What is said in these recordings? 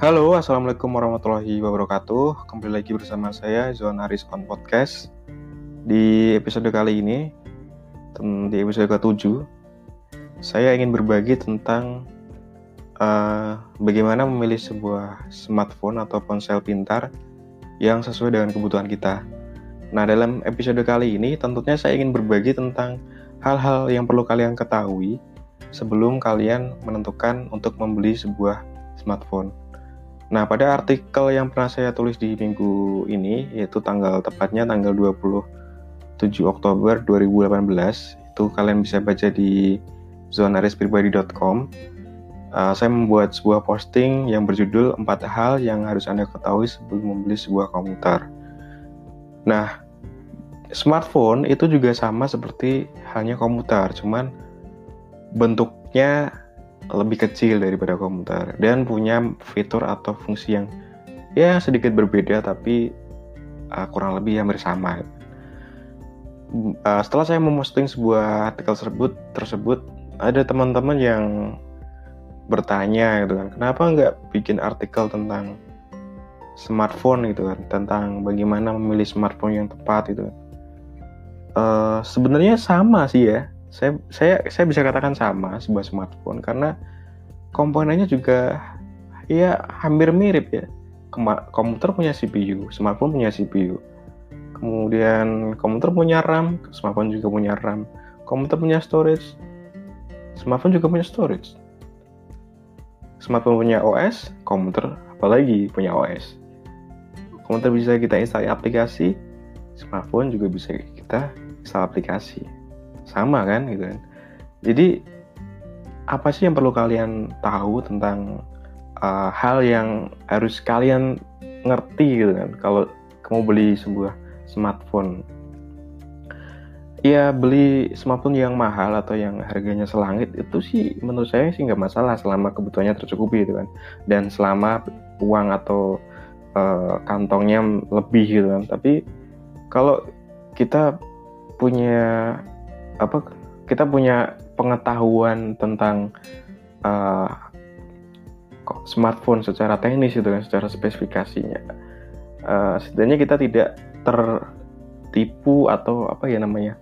Halo, Assalamualaikum warahmatullahi wabarakatuh. Kembali lagi bersama saya, Zon Aris on Podcast. Di episode kali ini, di episode ke-7, saya ingin berbagi tentang uh, bagaimana memilih sebuah smartphone atau ponsel pintar yang sesuai dengan kebutuhan kita. Nah, dalam episode kali ini, tentunya saya ingin berbagi tentang hal-hal yang perlu kalian ketahui sebelum kalian menentukan untuk membeli sebuah smartphone. Nah, pada artikel yang pernah saya tulis di minggu ini, yaitu tanggal tepatnya tanggal 27 Oktober 2018, itu kalian bisa baca di zonarispribadi.com. Uh, saya membuat sebuah posting yang berjudul empat hal yang harus Anda ketahui sebelum membeli sebuah komputer. Nah, smartphone itu juga sama seperti halnya komputer, cuman bentuknya lebih kecil daripada komputer. Dan punya fitur atau fungsi yang ya sedikit berbeda tapi uh, kurang lebih hampir sama. Uh, setelah saya memposting sebuah artikel tersebut tersebut ada teman-teman yang bertanya gitu kan kenapa nggak bikin artikel tentang smartphone gitu kan? Tentang bagaimana memilih smartphone yang tepat gitu uh, sebenarnya sama sih ya saya saya saya bisa katakan sama sebuah smartphone karena komponennya juga ya hampir mirip ya. komputer punya CPU, smartphone punya CPU. Kemudian komputer punya RAM, smartphone juga punya RAM. Komputer punya storage, smartphone juga punya storage. Smartphone punya OS, komputer apalagi punya OS. Komputer bisa kita install aplikasi, smartphone juga bisa kita install aplikasi sama kan gitu kan. Jadi apa sih yang perlu kalian tahu tentang uh, hal yang harus kalian ngerti gitu kan? Kalau kamu beli sebuah smartphone. Ya beli smartphone yang mahal atau yang harganya selangit itu sih menurut saya sih nggak masalah selama kebutuhannya tercukupi gitu kan. Dan selama uang atau uh, kantongnya lebih gitu kan. Tapi kalau kita punya apa kita punya pengetahuan tentang uh, smartphone secara teknis itu kan secara spesifikasinya. Uh, setidaknya kita tidak tertipu atau apa ya namanya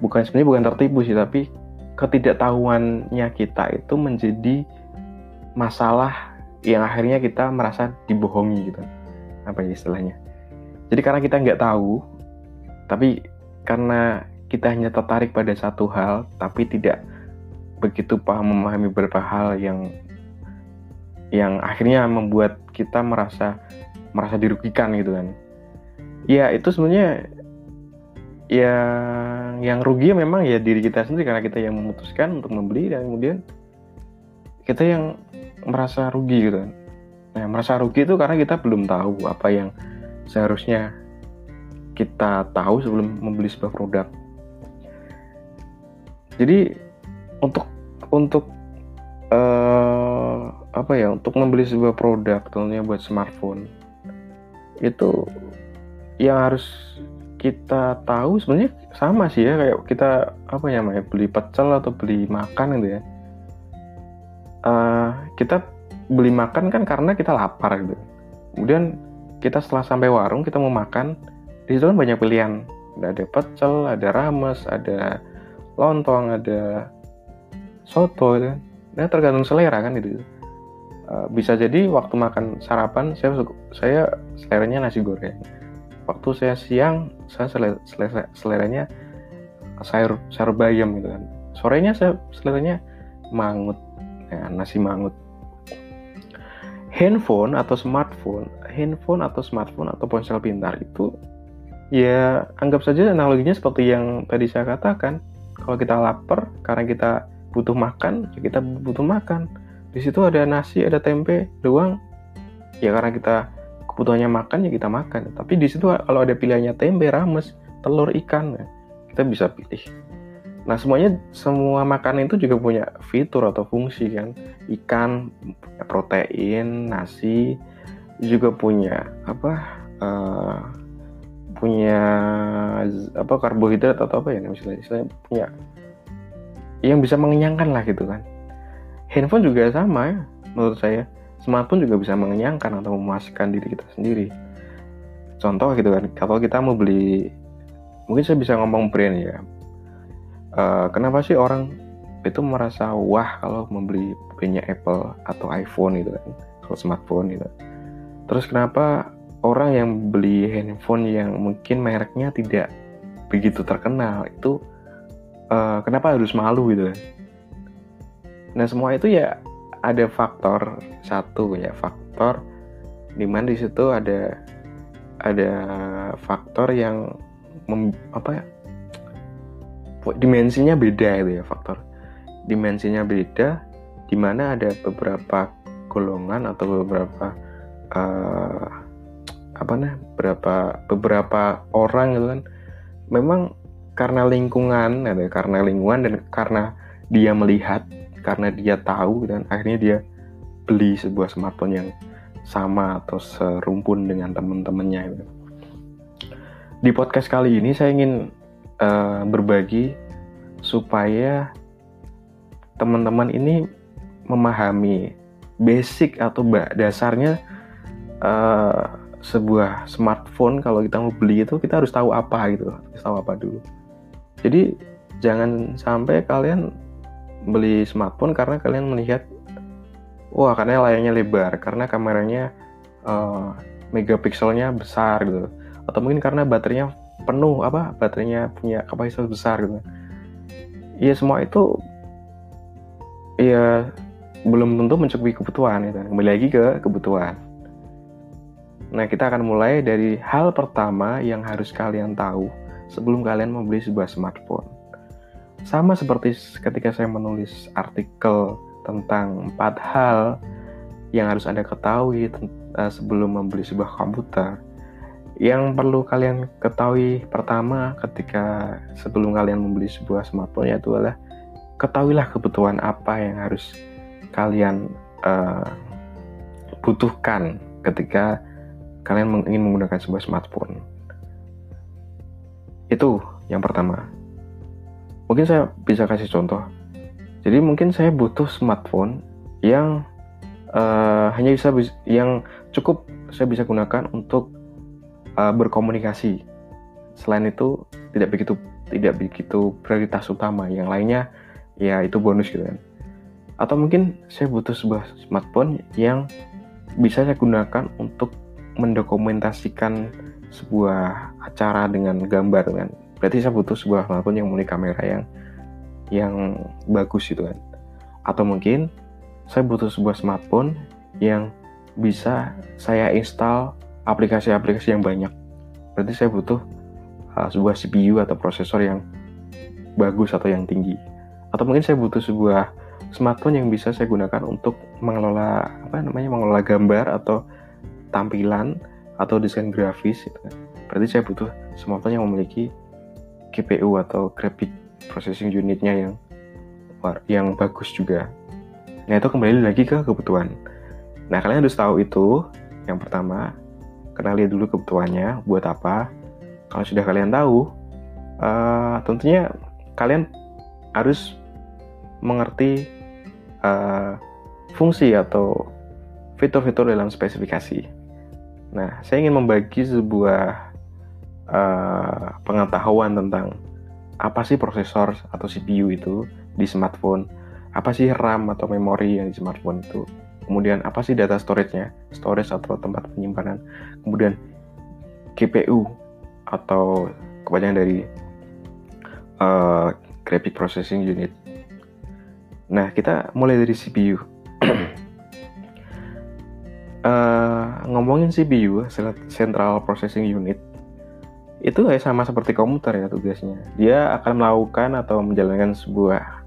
bukan sebenarnya bukan tertipu sih tapi ketidaktahuannya kita itu menjadi masalah yang akhirnya kita merasa dibohongi gitu. Apa ya istilahnya? Jadi karena kita nggak tahu tapi karena kita hanya tertarik pada satu hal tapi tidak begitu paham memahami beberapa hal yang yang akhirnya membuat kita merasa merasa dirugikan gitu kan. Ya itu sebenarnya ya yang rugi memang ya diri kita sendiri karena kita yang memutuskan untuk membeli dan kemudian kita yang merasa rugi gitu kan. Nah merasa rugi itu karena kita belum tahu apa yang seharusnya kita tahu sebelum membeli sebuah produk jadi untuk untuk uh, apa ya untuk membeli sebuah produk tentunya buat smartphone itu yang harus kita tahu sebenarnya sama sih ya kayak kita apa ya namanya beli pecel atau beli makan gitu ya. Uh, kita beli makan kan karena kita lapar gitu. Kemudian kita setelah sampai warung kita mau makan di situ kan banyak pilihan. Ada pecel ada rames ada lontong ada soto kan nah, tergantung selera kan itu. Uh, bisa jadi waktu makan sarapan saya saya seleranya nasi goreng. Waktu saya siang saya selera, selera, seleranya sayur sayur bayam gitu kan. Sorenya saya seleranya mangut ya, nasi mangut. Handphone atau smartphone handphone atau smartphone atau ponsel pintar itu ya anggap saja analoginya seperti yang tadi saya katakan kalau kita lapar karena kita butuh makan ya kita butuh makan. Di situ ada nasi ada tempe doang ya karena kita kebutuhannya makan ya kita makan. Tapi di situ kalau ada pilihannya tempe rames telur ikan ya, kita bisa pilih. Nah semuanya semua makanan itu juga punya fitur atau fungsi kan. Ikan protein nasi juga punya apa uh, punya apa karbohidrat atau apa ya misalnya, misalnya punya yang bisa mengenyangkan lah gitu kan. Handphone juga sama ya menurut saya. Smartphone juga bisa mengenyangkan atau memuaskan diri kita sendiri. Contoh gitu kan kalau kita mau beli mungkin saya bisa ngomong brand ya. Uh, kenapa sih orang itu merasa wah kalau membeli brandnya Apple atau iPhone gitu kan kalau smartphone gitu. Terus kenapa orang yang beli handphone yang mungkin mereknya tidak begitu terkenal itu uh, kenapa harus malu gitu kan? Nah semua itu ya ada faktor satu ya faktor di mana di situ ada ada faktor yang mem, apa ya dimensinya beda itu ya faktor dimensinya beda di mana ada beberapa golongan atau beberapa uh, apa nih beberapa beberapa orang gitu kan memang karena lingkungan ada karena lingkungan dan karena dia melihat karena dia tahu dan akhirnya dia beli sebuah smartphone yang sama atau serumpun dengan teman-temannya gitu. Di podcast kali ini saya ingin uh, berbagi supaya teman-teman ini memahami basic atau dasarnya uh, sebuah smartphone kalau kita mau beli itu kita harus tahu apa gitu. Harus tahu apa dulu. Jadi jangan sampai kalian beli smartphone karena kalian melihat wah karena layarnya lebar karena kameranya uh, megapikselnya besar gitu. Atau mungkin karena baterainya penuh apa baterainya punya kapasitas besar gitu. Iya semua itu iya belum tentu mencukupi kebutuhan gitu. kembali lagi ke kebutuhan nah kita akan mulai dari hal pertama yang harus kalian tahu sebelum kalian membeli sebuah smartphone sama seperti ketika saya menulis artikel tentang empat hal yang harus Anda ketahui uh, sebelum membeli sebuah komputer. Yang perlu kalian ketahui pertama ketika sebelum kalian membeli sebuah smartphone yaitu adalah ketahuilah kebutuhan apa yang harus kalian uh, butuhkan ketika kalian ingin menggunakan sebuah smartphone. Itu yang pertama. Mungkin saya bisa kasih contoh. Jadi mungkin saya butuh smartphone yang uh, hanya bisa yang cukup saya bisa gunakan untuk uh, berkomunikasi. Selain itu tidak begitu tidak begitu prioritas utama. Yang lainnya ya itu bonus gitu kan. Atau mungkin saya butuh sebuah smartphone yang bisa saya gunakan untuk mendokumentasikan sebuah acara dengan gambar kan. Berarti saya butuh sebuah smartphone yang memiliki kamera yang yang bagus gitu kan. Atau mungkin saya butuh sebuah smartphone yang bisa saya install aplikasi-aplikasi yang banyak. Berarti saya butuh uh, sebuah CPU atau prosesor yang bagus atau yang tinggi. Atau mungkin saya butuh sebuah smartphone yang bisa saya gunakan untuk mengelola apa namanya mengelola gambar atau tampilan atau desain grafis gitu kan. berarti saya butuh smartphone yang memiliki GPU atau graphic processing unitnya yang yang bagus juga. Nah itu kembali lagi ke kebutuhan. Nah kalian harus tahu itu. Yang pertama, kenali dulu kebutuhannya buat apa. Kalau sudah kalian tahu, uh, tentunya kalian harus mengerti uh, fungsi atau fitur-fitur dalam spesifikasi. Nah, saya ingin membagi sebuah uh, pengetahuan tentang apa sih prosesor atau CPU itu di smartphone, apa sih RAM atau memori yang di smartphone itu, kemudian apa sih data storage-nya, storage atau tempat penyimpanan, kemudian GPU atau kepanjangan dari uh, graphic processing unit. Nah, kita mulai dari CPU. uh, eh, ngomongin CPU, Central Processing Unit, itu ya sama seperti komputer ya tugasnya. Dia akan melakukan atau menjalankan sebuah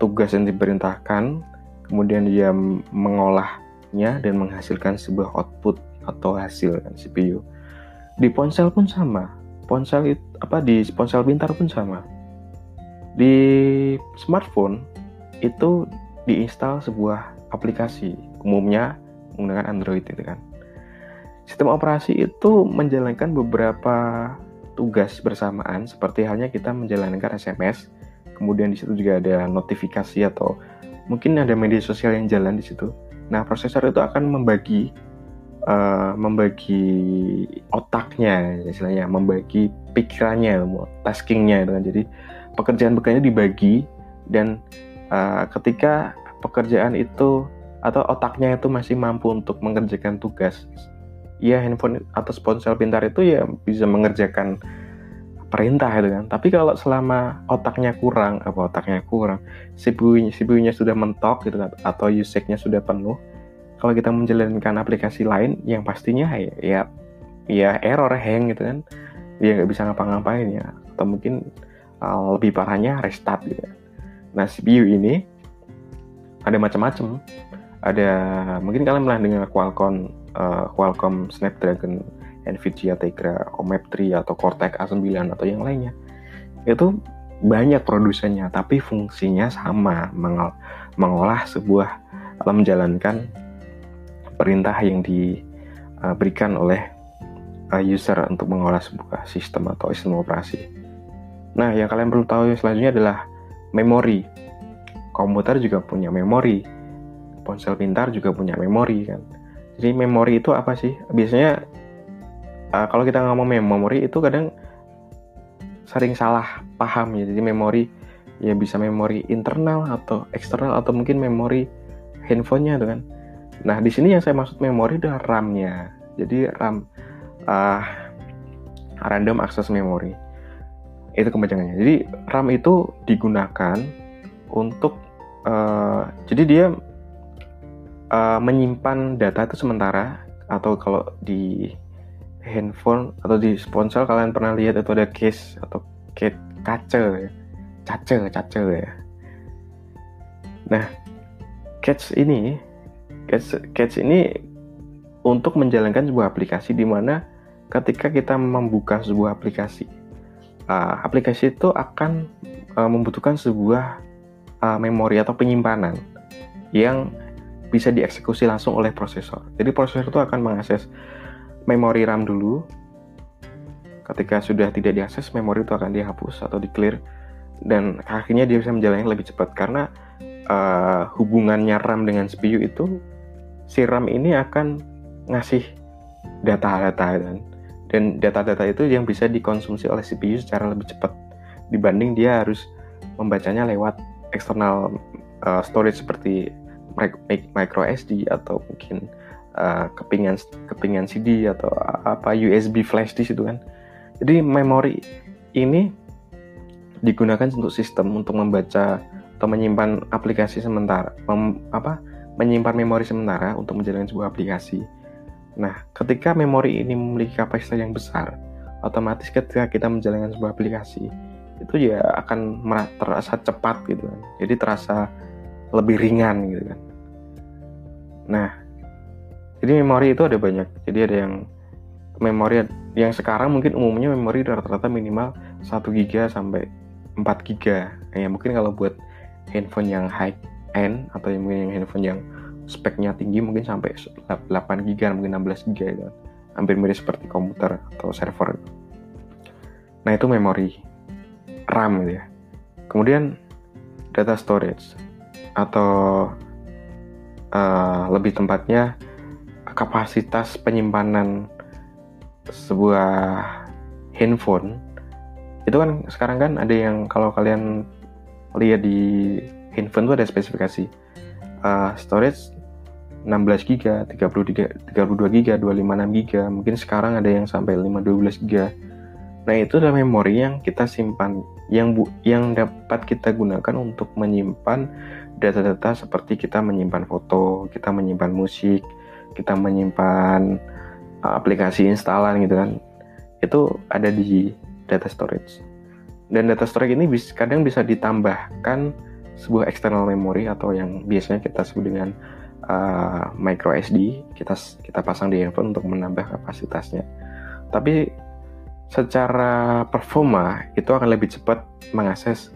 tugas yang diperintahkan, kemudian dia mengolahnya dan menghasilkan sebuah output atau hasil CPU. Di ponsel pun sama. Ponsel itu apa di ponsel pintar pun sama. Di smartphone itu diinstal sebuah aplikasi, umumnya menggunakan Android itu kan. Sistem operasi itu menjalankan beberapa tugas bersamaan seperti halnya kita menjalankan SMS kemudian di situ juga ada notifikasi atau mungkin ada media sosial yang jalan di situ Nah, prosesor itu akan membagi uh, membagi otaknya, istilahnya membagi pikirannya, taskingnya, gitu kan. Jadi pekerjaan-pekerjaan dibagi dan uh, ketika pekerjaan itu atau otaknya itu masih mampu untuk mengerjakan tugas, ya handphone atau ponsel pintar itu ya bisa mengerjakan perintah itu kan. Tapi kalau selama otaknya kurang, apa otaknya kurang, CPU-nya sudah mentok gitu kan atau usage-nya sudah penuh, kalau kita menjalankan aplikasi lain yang pastinya ya ya, ya error hang gitu kan. Dia nggak bisa ngapa-ngapain ya atau mungkin uh, lebih parahnya restart gitu. Kan. Nah, CPU ini ada macam-macam. Ada mungkin kalian pernah dengan Qualcomm uh, Qualcomm Snapdragon Nvidia Tegra OMAP 3 atau Cortex A9 atau yang lainnya itu banyak produsennya tapi fungsinya sama mengol mengolah sebuah atau menjalankan perintah yang diberikan oleh uh, user untuk mengolah sebuah sistem atau sistem operasi. Nah, yang kalian perlu tahu selanjutnya adalah memori. Komputer juga punya memori. Ponsel pintar juga punya memori kan. Jadi memori itu apa sih? Biasanya uh, kalau kita ngomong memori itu kadang sering salah paham ya. Jadi memori ya bisa memori internal atau eksternal atau mungkin memori handphonenya tuh kan. Nah di sini yang saya maksud memori adalah RAM-nya. Jadi RAM uh, random access memory. Itu kepanjangannya. Jadi RAM itu digunakan untuk uh, jadi dia uh, menyimpan data itu sementara atau kalau di handphone atau di sponsor kalian pernah lihat itu ada case atau case kaca ya? Kaca ya. Nah catch ini catch, catch ini untuk menjalankan sebuah aplikasi di mana ketika kita membuka sebuah aplikasi uh, aplikasi itu akan uh, membutuhkan sebuah uh, memori atau penyimpanan yang bisa dieksekusi langsung oleh prosesor. Jadi prosesor itu akan mengakses memori RAM dulu. Ketika sudah tidak diakses, memori itu akan dihapus atau di clear dan akhirnya dia bisa menjalani lebih cepat karena uh, hubungannya RAM dengan CPU itu si RAM ini akan ngasih data-data dan dan data-data itu yang bisa dikonsumsi oleh CPU secara lebih cepat dibanding dia harus membacanya lewat eksternal uh, storage seperti micro SD atau mungkin uh, kepingan kepingan CD atau apa USB flash disk itu kan. Jadi memori ini digunakan untuk sistem untuk membaca atau menyimpan aplikasi sementara, mem, apa menyimpan memori sementara untuk menjalankan sebuah aplikasi. Nah, ketika memori ini memiliki kapasitas yang besar, otomatis ketika kita menjalankan sebuah aplikasi, itu ya akan terasa cepat gitu kan. Jadi terasa lebih ringan gitu kan. Nah, jadi memori itu ada banyak. Jadi ada yang memori yang sekarang mungkin umumnya memori rata-rata minimal 1 GB sampai 4 GB. Ya mungkin kalau buat handphone yang high end atau yang mungkin yang handphone yang speknya tinggi mungkin sampai 8 GB mungkin 16 GB gitu. Hampir mirip seperti komputer atau server. Nah, itu memori RAM gitu ya. Kemudian data storage atau uh, lebih tempatnya kapasitas penyimpanan sebuah handphone itu kan sekarang kan ada yang kalau kalian lihat di handphone itu ada spesifikasi uh, storage 16 GB, 33, 32 GB, 256 GB, mungkin sekarang ada yang sampai 512 GB. Nah, itu adalah memori yang kita simpan yang bu, yang dapat kita gunakan untuk menyimpan data-data seperti kita menyimpan foto, kita menyimpan musik, kita menyimpan uh, aplikasi instalan gitu kan itu ada di data storage. Dan data storage ini bis, kadang bisa ditambahkan sebuah external memory atau yang biasanya kita sebut dengan uh, micro SD kita kita pasang di handphone untuk menambah kapasitasnya. Tapi secara performa itu akan lebih cepat mengakses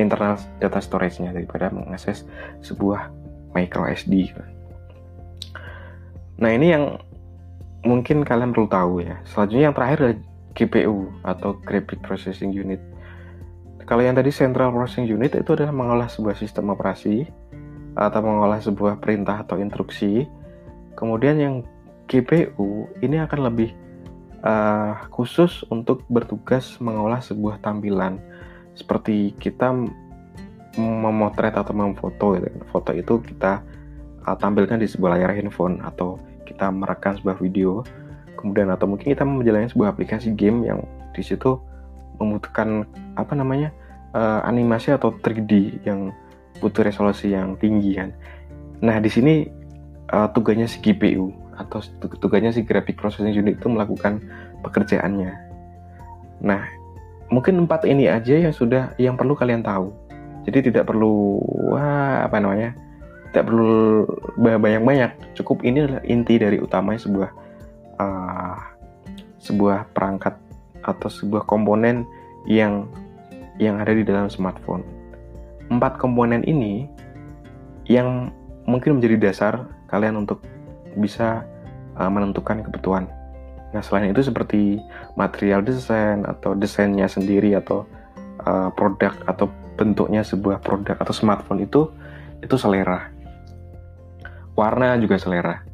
internal data storage-nya daripada mengakses sebuah micro SD. Nah ini yang mungkin kalian perlu tahu ya. Selanjutnya yang terakhir adalah GPU atau Graphic Processing Unit. Kalau yang tadi Central Processing Unit itu adalah mengolah sebuah sistem operasi atau mengolah sebuah perintah atau instruksi. Kemudian yang GPU ini akan lebih uh, khusus untuk bertugas mengolah sebuah tampilan seperti kita memotret atau memfoto gitu. Foto itu kita uh, tampilkan di sebuah layar handphone atau kita merekam sebuah video kemudian atau mungkin kita menjalani sebuah aplikasi game yang di situ membutuhkan apa namanya uh, animasi atau 3D yang butuh resolusi yang tinggi kan. Nah di sini uh, tugasnya si GPU atau tugasnya si graphic processing unit itu melakukan pekerjaannya. Nah mungkin empat ini aja yang sudah yang perlu kalian tahu. Jadi tidak perlu wah apa namanya tidak perlu banyak-banyak. Cukup ini adalah inti dari utamanya sebuah uh, sebuah perangkat atau sebuah komponen yang yang ada di dalam smartphone. Empat komponen ini yang mungkin menjadi dasar kalian untuk bisa uh, menentukan kebutuhan. Nah, selain itu seperti material desain atau desainnya sendiri atau uh, produk atau bentuknya sebuah produk atau smartphone itu itu selera. Warna juga selera.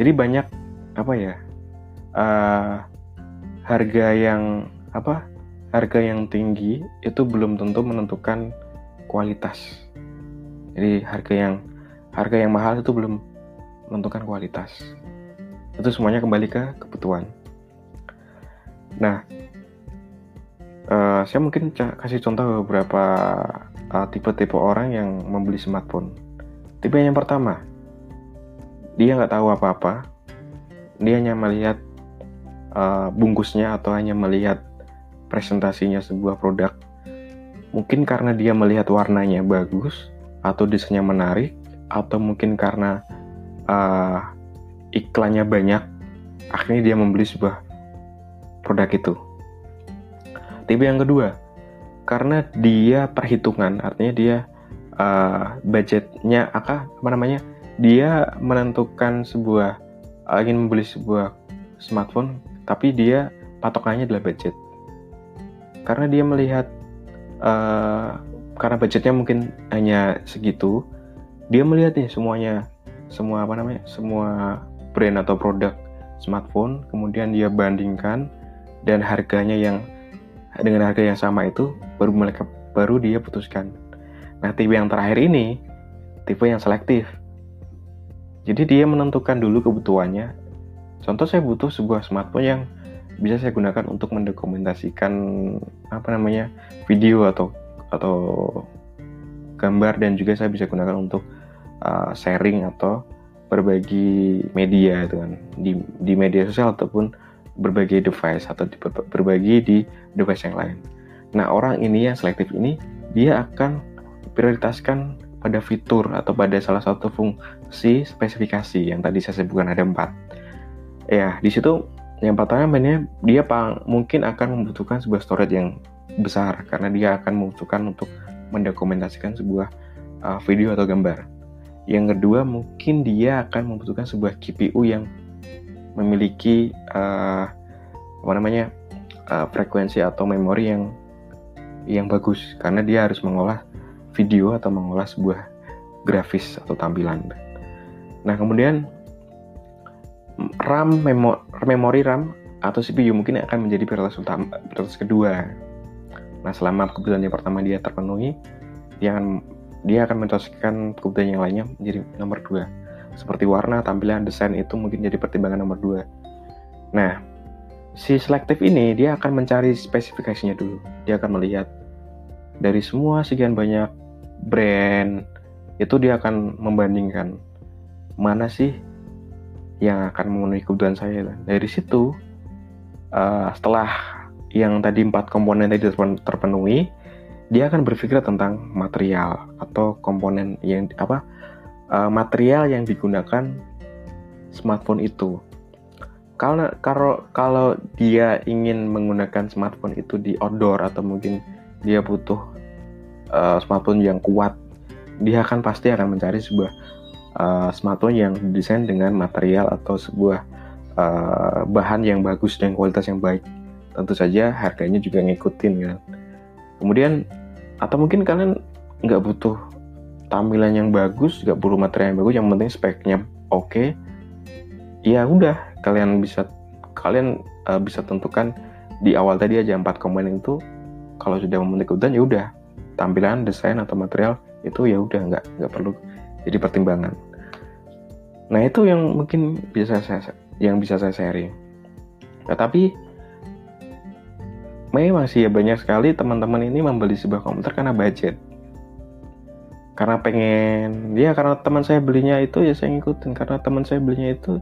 Jadi banyak apa ya uh, harga yang apa harga yang tinggi itu belum tentu menentukan kualitas jadi harga yang harga yang mahal itu belum menentukan kualitas itu semuanya kembali ke kebutuhan. Nah uh, saya mungkin kasih contoh beberapa uh, tipe-tipe orang yang membeli smartphone. Tipe yang pertama dia nggak tahu apa-apa. Dia hanya melihat uh, bungkusnya atau hanya melihat presentasinya sebuah produk. Mungkin karena dia melihat warnanya bagus atau desainnya menarik atau mungkin karena uh, iklannya banyak, akhirnya dia membeli sebuah produk itu. Tipe yang kedua, karena dia perhitungan, artinya dia uh, budgetnya apa, apa namanya? Dia menentukan sebuah ingin membeli sebuah smartphone tapi dia patokannya adalah budget karena dia melihat uh, karena budgetnya mungkin hanya segitu dia melihat nih semuanya semua apa namanya semua brand atau produk smartphone kemudian dia bandingkan dan harganya yang dengan harga yang sama itu baru mereka baru dia putuskan nah tipe yang terakhir ini tipe yang selektif jadi dia menentukan dulu kebutuhannya. Contoh saya butuh sebuah smartphone yang bisa saya gunakan untuk mendokumentasikan apa namanya video atau atau gambar dan juga saya bisa gunakan untuk uh, sharing atau berbagi media itu kan di, di media sosial ataupun berbagi device atau di, berbagi di device yang lain. Nah orang ini yang selektif ini dia akan prioritaskan pada fitur atau pada salah satu fungsi spesifikasi yang tadi saya sebutkan ada empat. Ya, di situ yang pertama mainnya dia mungkin akan membutuhkan sebuah storage yang besar karena dia akan membutuhkan untuk mendokumentasikan sebuah uh, video atau gambar. Yang kedua mungkin dia akan membutuhkan sebuah GPU yang memiliki uh, apa namanya uh, frekuensi atau memori yang yang bagus karena dia harus mengolah video atau mengolah sebuah grafis atau tampilan. Nah, kemudian RAM, memo memori RAM atau CPU mungkin akan menjadi prioritas utama, prioritas kedua. Nah, selama kebutuhan yang pertama dia terpenuhi, dia akan dia akan mencocokan kebutuhan yang lainnya menjadi nomor dua. Seperti warna, tampilan, desain itu mungkin jadi pertimbangan nomor dua. Nah, si selektif ini dia akan mencari spesifikasinya dulu. Dia akan melihat dari semua sekian banyak brand itu dia akan membandingkan mana sih yang akan memenuhi kebutuhan saya dari situ uh, setelah yang tadi empat komponen tadi terpenuhi dia akan berpikir tentang material atau komponen yang apa uh, material yang digunakan smartphone itu kalau kalau kalau dia ingin menggunakan smartphone itu di outdoor atau mungkin dia butuh uh, smartphone yang kuat, dia akan pasti akan mencari sebuah uh, smartphone yang didesain dengan material atau sebuah uh, bahan yang bagus dan kualitas yang baik. Tentu saja harganya juga ngikutin kan. Kemudian atau mungkin kalian nggak butuh tampilan yang bagus gak perlu material yang bagus yang penting speknya oke okay, ya udah kalian bisa kalian uh, bisa tentukan di awal tadi aja empat komponen itu kalau sudah memenuhi kebutuhan ya udah tampilan desain atau material itu ya udah nggak nggak perlu jadi pertimbangan. Nah itu yang mungkin bisa saya yang bisa saya sharing. Nah, tapi memang sih ya banyak sekali teman-teman ini membeli sebuah komputer karena budget karena pengen ya karena teman saya belinya itu ya saya ngikutin. Karena teman saya belinya itu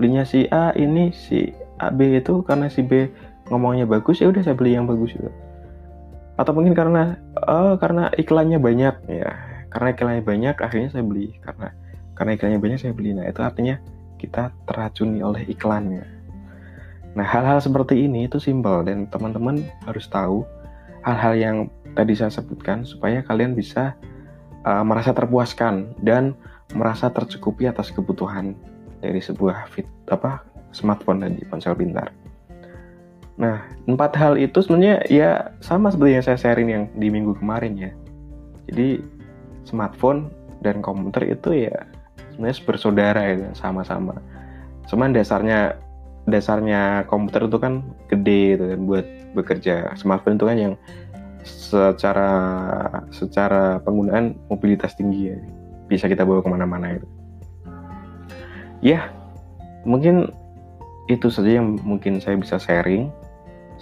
belinya si A ini si A B itu karena si B ngomongnya bagus ya udah saya beli yang bagus juga. Atau mungkin karena oh karena iklannya banyak ya. Karena iklannya banyak akhirnya saya beli. Karena karena iklannya banyak saya beli. Nah itu artinya kita teracuni oleh iklannya. Nah hal-hal seperti ini itu simpel dan teman-teman harus tahu hal-hal yang tadi saya sebutkan supaya kalian bisa uh, merasa terpuaskan dan merasa tercukupi atas kebutuhan dari sebuah fit apa smartphone dan ponsel pintar. Nah, empat hal itu sebenarnya ya sama seperti yang saya sharing yang di minggu kemarin ya. Jadi smartphone dan komputer itu ya sebenarnya bersaudara ya sama-sama. Cuman dasarnya dasarnya komputer itu kan gede gitu kan buat bekerja. Smartphone itu kan yang secara secara penggunaan mobilitas tinggi ya. Bisa kita bawa ke mana-mana itu. Ya mungkin itu saja yang mungkin saya bisa sharing.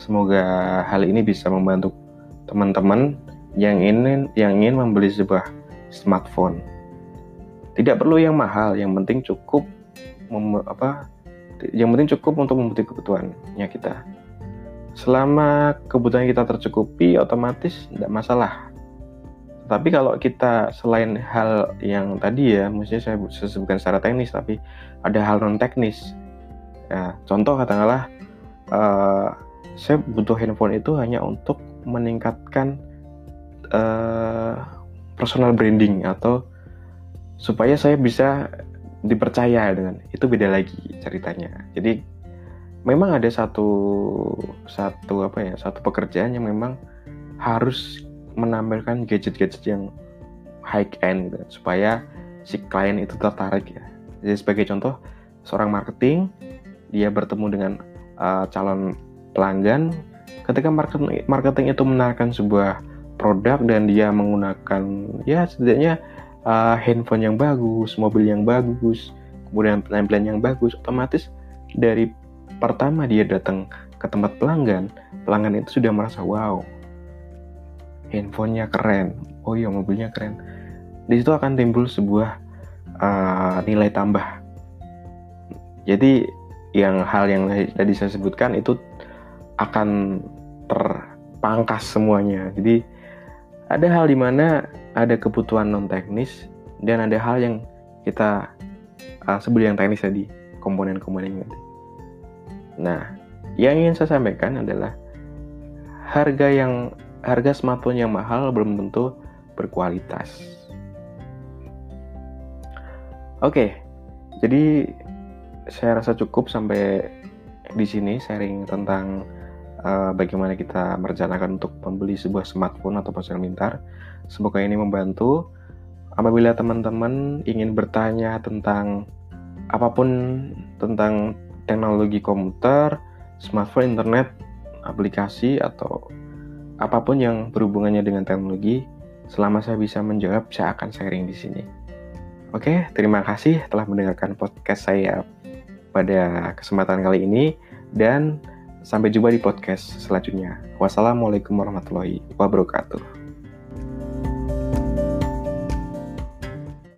Semoga hal ini bisa membantu teman-teman yang ingin yang ingin membeli sebuah smartphone. Tidak perlu yang mahal yang penting cukup mem, apa yang penting cukup untuk memenuhi kebutuhannya kita selama kebutuhan kita tercukupi otomatis tidak masalah. Tapi kalau kita selain hal yang tadi ya maksudnya saya, sebutkan secara teknis tapi ada hal non teknis ya contoh katakanlah uh, saya butuh handphone itu hanya untuk meningkatkan uh, personal branding atau supaya saya bisa dipercaya dengan itu beda lagi ceritanya. Jadi memang ada satu satu apa ya satu pekerjaan yang memang harus menampilkan gadget-gadget yang high end gitu, supaya si klien itu tertarik ya. Jadi sebagai contoh seorang marketing dia bertemu dengan uh, calon pelanggan ketika marketing marketing itu menawarkan sebuah produk dan dia menggunakan ya setidaknya uh, handphone yang bagus, mobil yang bagus, kemudian penampilan yang bagus, otomatis dari pertama dia datang ke tempat pelanggan, pelanggan itu sudah merasa wow, handphonenya keren, oh iya mobilnya keren. Di situ akan timbul sebuah uh, nilai tambah. Jadi yang hal yang tadi saya sebutkan itu akan terpangkas semuanya. Jadi ada hal di mana ada kebutuhan non teknis dan ada hal yang kita uh, sebut yang teknis tadi komponen-komponen. Nah, yang ingin saya sampaikan adalah harga yang harga smartphone yang mahal belum tentu berkualitas. Oke, jadi saya rasa cukup sampai di sini sharing tentang uh, bagaimana kita merencanakan untuk membeli sebuah smartphone atau ponsel pintar. Semoga ini membantu. Apabila teman-teman ingin bertanya tentang apa pun tentang teknologi komputer, smartphone, internet, aplikasi atau apa pun yang berhubungannya dengan teknologi, selama saya bisa menjawab, saya akan sharing di sini. Oke, terima kasih telah mendengarkan podcast saya pada kesempatan kali ini dan sampai jumpa di podcast selanjutnya. Wassalamualaikum warahmatullahi wabarakatuh.